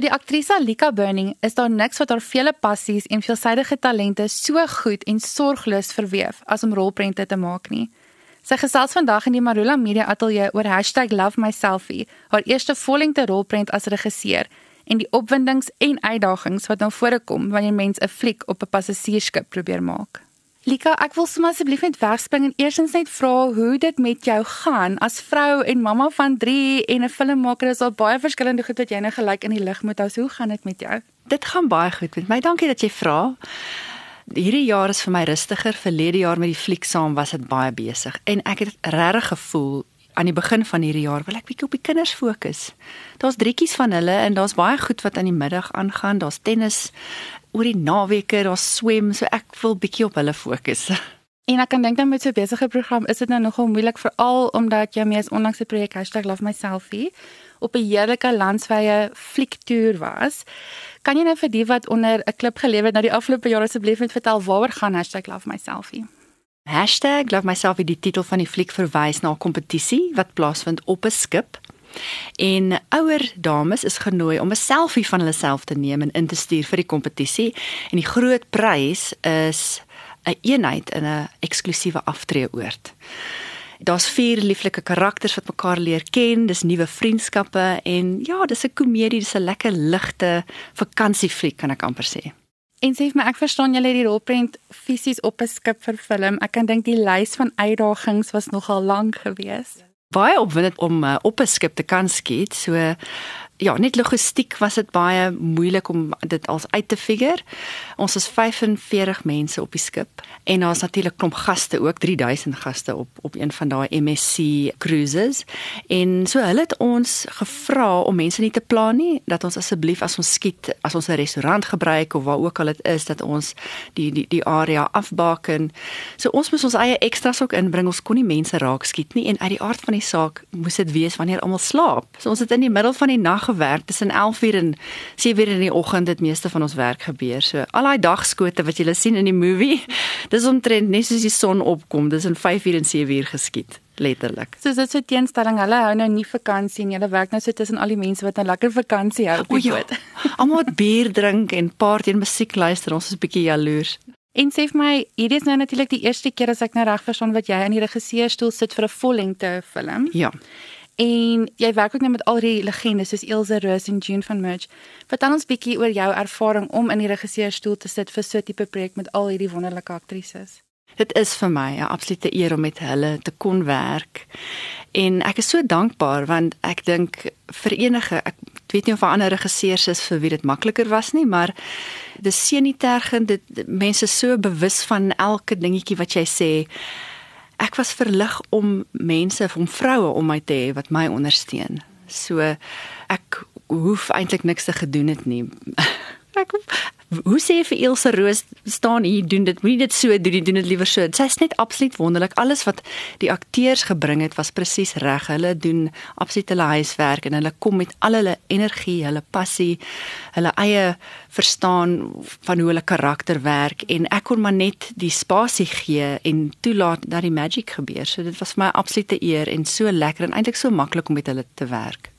Vir die aktrise Lika Burning is daar niks wat haar vele passies en veelsidige talente so goed en sorgloos verweef as om rolprente te maak nie. Sy gesels vandag in die Marula Media Ateljee oor #lovemyselfie, haar eerste vollengte rolprent as regisseur en die opwindings en uitdagings wat nou voorkom wanneer mens 'n fliek op 'n passasiersskip probeer maak. Lika, ek wil sommer asseblief net wegspring en eersins net vra hoe dit met jou gaan as vrou en mamma van 3 en 'n filmmaker. Is al baie verskillende goed wat jy nou gelyk in die lig moet hou. Hoe gaan dit met jou? Dit gaan baie goed met my. Dankie dat jy vra. Hierdie jaar is vir my rustiger. Verlede jaar met die fliek saam was dit baie besig en ek het regtig gevoel aan die begin van hierdie jaar wil ek bietjie op die kinders fokus. Daar's drietjies van hulle en daar's baie goed wat aan die middag aangaan. Daar's tennis oor die naweke, daar's swem, so ek wil bietjie op hulle fokus. En ek kan dink dan met so 'n besige program is dit nou nogal moeilik veral omdat jy mees onlangse projek #lovemyselfie op 'n heerlike landwye fliektoer was. Kan jy nou vir die wat onder 'n klip geleef het nou die afgelope jare asseblief net vertel waaroor gaan #lovemyselfie? #lovemyselfie die titel van die fliek verwys na 'n kompetisie wat plaasvind op 'n skip En ouer dames is genooi om 'n selfie van hulle self te neem en in te stuur vir die kompetisie. En die groot prys is 'n een eenheid in 'n eksklusiewe aftreeoord. Daar's vier lieflike karakters wat mekaar leer ken, dis nuwe vriendskappe en ja, dis 'n komedie, dis 'n lekker ligte vakansiefliek kan ek amper sê. En sê vir my, ek verstaan julle het die rolprent fisies op 'n skip vervilm. Ek kan dink die lys van uitdagings was nogal lank geweest baie opwindend om uh, op 'n skip te kan skiet. So ja, net logistiek was dit baie moeilik om dit als uit te figure. Ons is 45 mense op die skip en daar's natuurlik klomp gaste ook 3000 gaste op op een van daai MSC cruises. En so hulle het ons gevra om mense nie te plan nie dat ons asseblief as ons skiet, as ons 'n restaurant gebruik of waar ook al dit is dat ons die die die area afbaken. So ons moes ons eie ekstras ook inbring. Ons kon nie mense raak skiet nie en uit die aard van die saak moes dit wees wanneer almal slaap. So ons het in die middel van die nag gewerk tussen 11:00 en 7:00 in die oggend het meeste van ons werk gebeur. So al daai dagskote wat jy sien in die movie, dis omtrent net soos die son opkom, dis in 5:00 en 7:00 geskied letterlik. So dit is 'n teenstelling. Hulle hou nou nie vakansie nie. Hulle werk nou so tussen al die mense wat 'n lekker vakansie hou op die ja. boot. Almal wat bier drink en party en musiek luister. Ons is 'n bietjie jaloers. En sê vir my, hierdie is nou natuurlik die eerste keer as ek nou reg verstaan wat jy in die regisseurstoel sit vir 'n vollengte film. Ja. En jy werk ook net met al die legendes soos Ilse Roos en June van Merch. Vertel ons bietjie oor jou ervaring om in die regisseurstoel te sit vir so 'n tipe projek met al hierdie wonderlike aktrises. Dit is vir my 'n absolute eer om met hulle te kon werk. En ek is so dankbaar want ek dink vir enige ek weet nie of ander regisseurs is vir wie dit makliker was nie, maar dis senitergend dit mense so bewus van elke dingetjie wat jy sê ek was verlig om mense, om vroue om my te hê wat my ondersteun. So ek hoef eintlik niks te gedoen het nie. Ek Hoe sê vir Ilse Roos staan hier doen dit moenie dit so doen nie doen dit liewer so. Sy's net absoluut wonderlik. Alles wat die akteurs gebring het was presies reg. Hulle doen absoluut hulle huiswerk en hulle kom met al hulle energie, hulle passie, hulle eie verstaan van hoe hulle karakter werk en ek kon maar net die spasie gee en toelaat dat die magie gebeur. So dit was vir my absolute eer en so lekker en eintlik so maklik om met hulle te werk.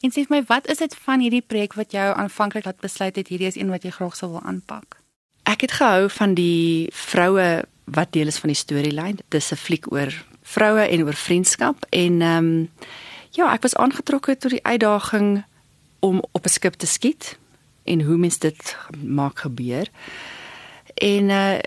En sê vir my, wat is dit van hierdie projek wat jou aanvanklik laat besluit het hierdie is een wat jy graag sou wil aanpak? Ek het gehou van die vroue wat deel is van die storielyn. Dit is 'n fliek oor vroue en oor vriendskap en ehm um, ja, ek was aangetrokke tot die uitdaging om op 'n skip te skiet en hoe mens dit maak gebeur. En uh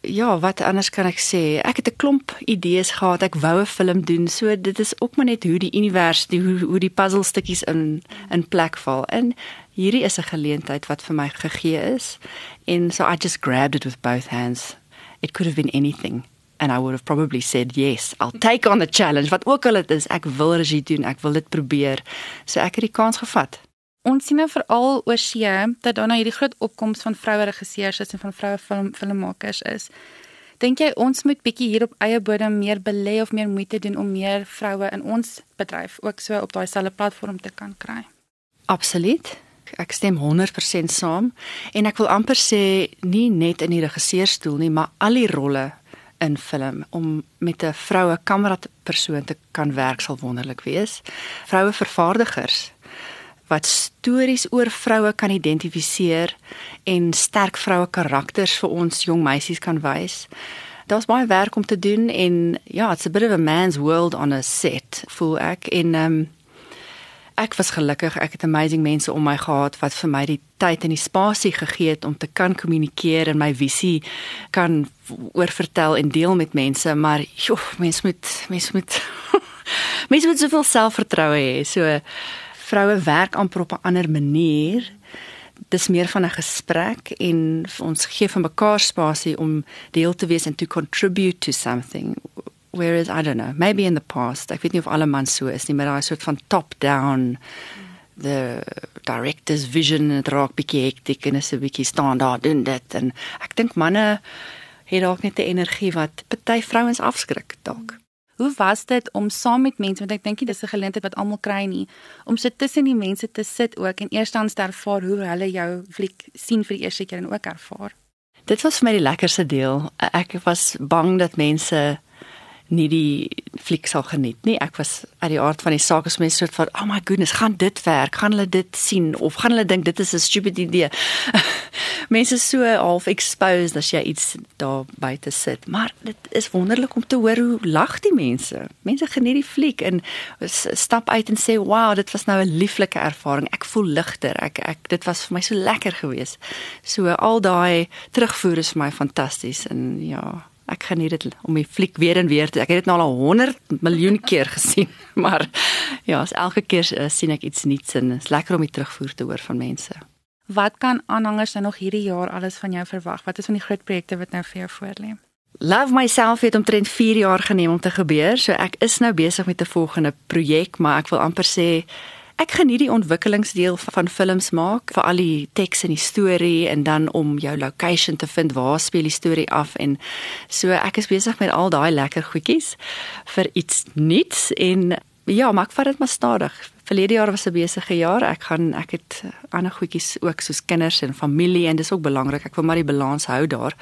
ja, wat anders kan ek sê? Ek het 'n klomp idees gehad. Ek wou 'n film doen. So dit is ook maar net hoe die univers, die hoe, hoe die puzzelstukkies in in plek val. En hierdie is 'n geleentheid wat vir my gegee is. En so I just grabbed it with both hands. It could have been anything and I would have probably said yes. I'll take on the challenge. Wat ook al dit is, ek wil regie doen. Ek wil dit probeer. So ek het die kans gevat. Ons sien nou veral oor see dat daar nou hierdie groot opkoms van vroue regisseurs is en van vroue film filmmakers is. Dink jy ons moet bietjie hier op eie bodem meer belê of meer moeite doen om meer vroue in ons bedryf ook so op daai selfde platform te kan kry? Absoluut. Ek stem 100% saam en ek wil amper sê nie net in die regisseurstoel nie, maar al die rolle in film om met 'n vroue kamerapersoon te kan werk sal wonderlik wees. Vroue vervaardigers wat stories oor vroue kan identifiseer en sterk vroue karakters vir ons jong meisies kan wys. Daar's baie werk om te doen en ja, it's a bit of a man's world on a set, voel ek en ehm um, ek was gelukkig. Ek het amazing mense om my gehad wat vir my die tyd en die spasie gegee het om te kan kommunikeer en my visie kan oorvertel en deel met mense, maar joh, mense moet mense moet mense moet soveel selfvertroue hê. So vroue werk amper op 'n ander manier. Dis meer van 'n gesprek en ons gee van mekaar spasie om deel te wees en to contribute to something whereas I don't know, maybe in the past, ek weet nie of alle mans so is nie, maar daai soort van top down the director's vision en raak bietjie hektiek en is 'n bietjie staan daar doen dit en ek dink manne het dalk net 'n energie wat party vrouens afskrik dalk. Hoe was dit om saam met mense want ek dink dis 'n geleentheid wat almal kry nie om so tussen die mense te sit ook en eerstens te ervaar hoe hulle jou fliek sien vir die eerste keer en ook ervaar. Dit was vir my die lekkerste deel. Ek was bang dat mense nie die fliek sal geniet nie. Ek was uit die aard van die saak as mense soort van, "Oh my goodness, gaan dit werk? Gaan hulle dit sien of gaan hulle dink dit is 'n stupid idee?" mense is so half exposed as jy iets daar buite sit. Maar dit is wonderlik om te hoor hoe lag die mense. Mense geniet die fliek en stap uit en sê, "Wow, dit was nou 'n lieflike ervaring. Ek voel ligter. Ek ek dit was vir my so lekker geweest." So al daai terugvoer is vir my fantasties en ja, ek geniet dit om die fliek weer en weer te ek het dit nou al 100 miljoen keer gesien maar ja as elke keer uh, sien ek iets nuuts en is lekker om dit terugvoer te hoor van mense. Wat kan aanhangers nou nog hierdie jaar alles van jou verwag? Wat is van die groot projekte wat nou vir jou voorlê? Love myself het omtrent 4 jaar geneem om te gebeur so ek is nou besig met 'n volgende projek maar ek wil amper sê Ek geniet die ontwikkelingsdeel van films maak, vir al die teks en die storie en dan om jou location te vind waar speel die storie af en so ek is besig met al daai lekker goedjies vir iets nuuts en ja, maak vat dit maar stadig. Verlede jaar was 'n besige jaar. Ek gaan ek het ander goedjies ook soos kinders en familie en dis ook belangrik. Ek wil maar die balans hou daar.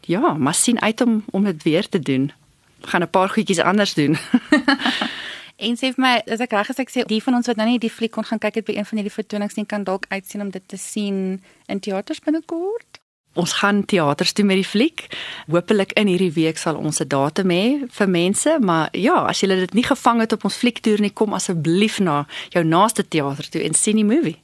Ja, maar sien uit om om dit weer te doen. Ek gaan 'n paar goedjies anders doen. En sê vir my, as ek reg is, ek sê die van ons wat nou nie die fliek kon gaan kyk het by een van hierdie vertonings nie, kan dalk uitsien om dit te sien in teaters binnekort. Ons gaan teaters toe met die fliek. Hoopelik in hierdie week sal ons 'n datum hê vir mense, maar ja, as jy dit nie gevang het op ons fliektoer nie, kom asseblief na jou naaste teater toe en sien die movie.